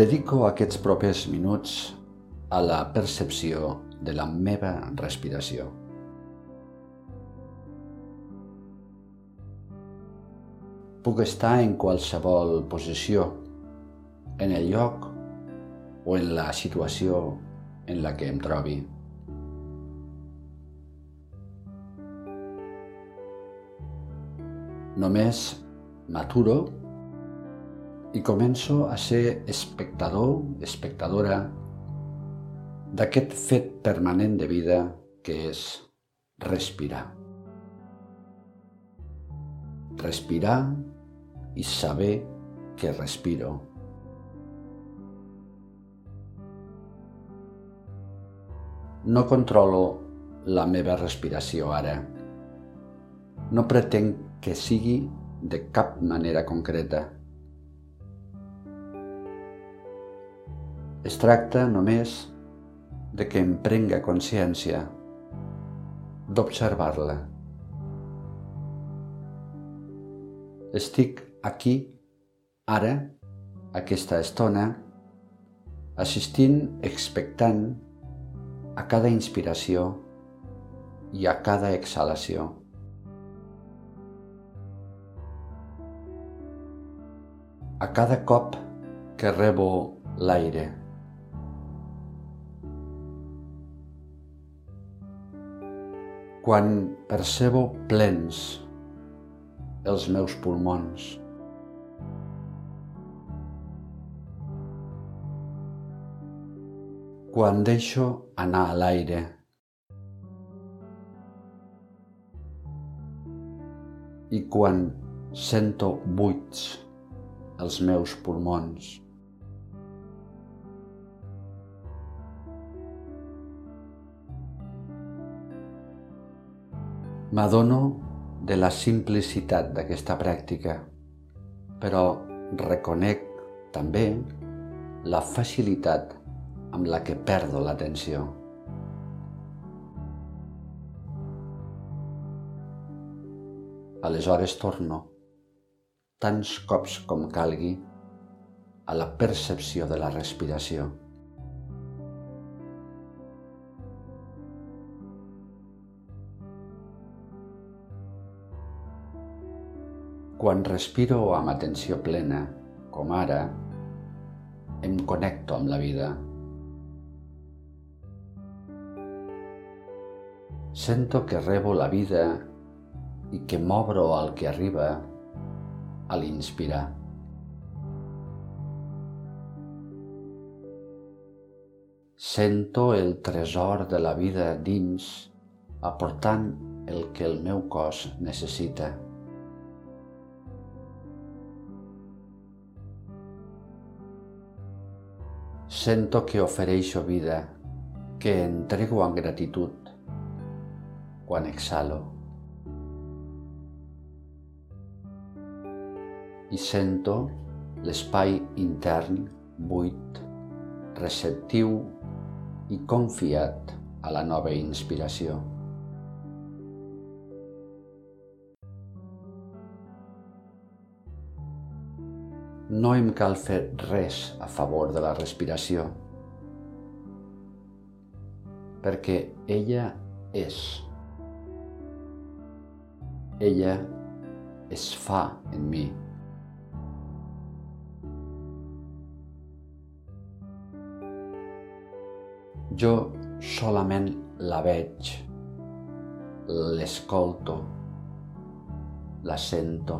Dedico aquests propers minuts a la percepció de la meva respiració. Puc estar en qualsevol posició, en el lloc o en la situació en la que em trobi. Només m'aturo i començo a ser espectador, espectadora d'aquest fet permanent de vida que és respirar. Respirar i saber que respiro. No controlo la meva respiració ara. No pretenc que sigui de cap manera concreta. Es tracta només de que em prenga consciència d'observar-la. Estic aquí, ara, aquesta estona, assistint expectant a cada inspiració i a cada exhalació. A cada cop que rebo l'aire. Quan percebo plens els meus pulmons. quan deixo anar a l'aire. I quan sento buits els meus pulmons. M'adono de la simplicitat d'aquesta pràctica, però reconec també la facilitat amb la que perdo l'atenció. Aleshores torno, tants cops com calgui, a la percepció de la respiració. Quan respiro amb atenció plena, com ara, em connecto amb la vida. Sento que rebo la vida i que m'obro al que arriba a l'inspirar. Sento el tresor de la vida dins aportant el que el meu cos necessita. Sento que ofereixo vida, que entrego amb gratitud quan exhalo. I sento l'espai intern buit, receptiu i confiat a la nova inspiració. No em cal fer res a favor de la respiració, perquè ella és ella es fa en mi. Jo solament la veig, l'escolto, la sento,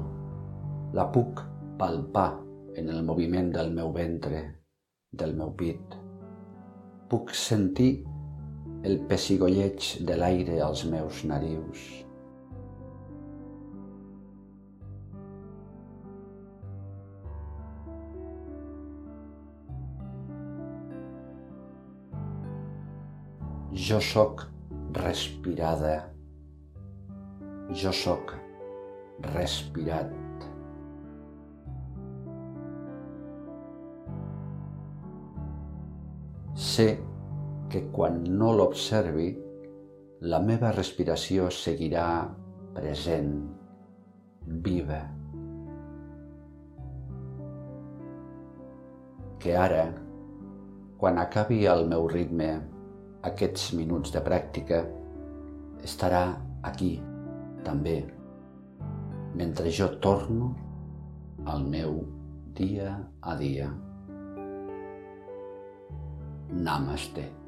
la puc palpar en el moviment del meu ventre, del meu pit. Puc sentir el pessigolleig de l'aire als meus narius. Jo sóc respirada. Jo sóc respirat. Sé que quan no l'observi, la meva respiració seguirà present, viva. que ara, quan acabi el meu ritme, aquests minuts de pràctica, estarà aquí, també, mentre jo torno al meu dia a dia. ナマして。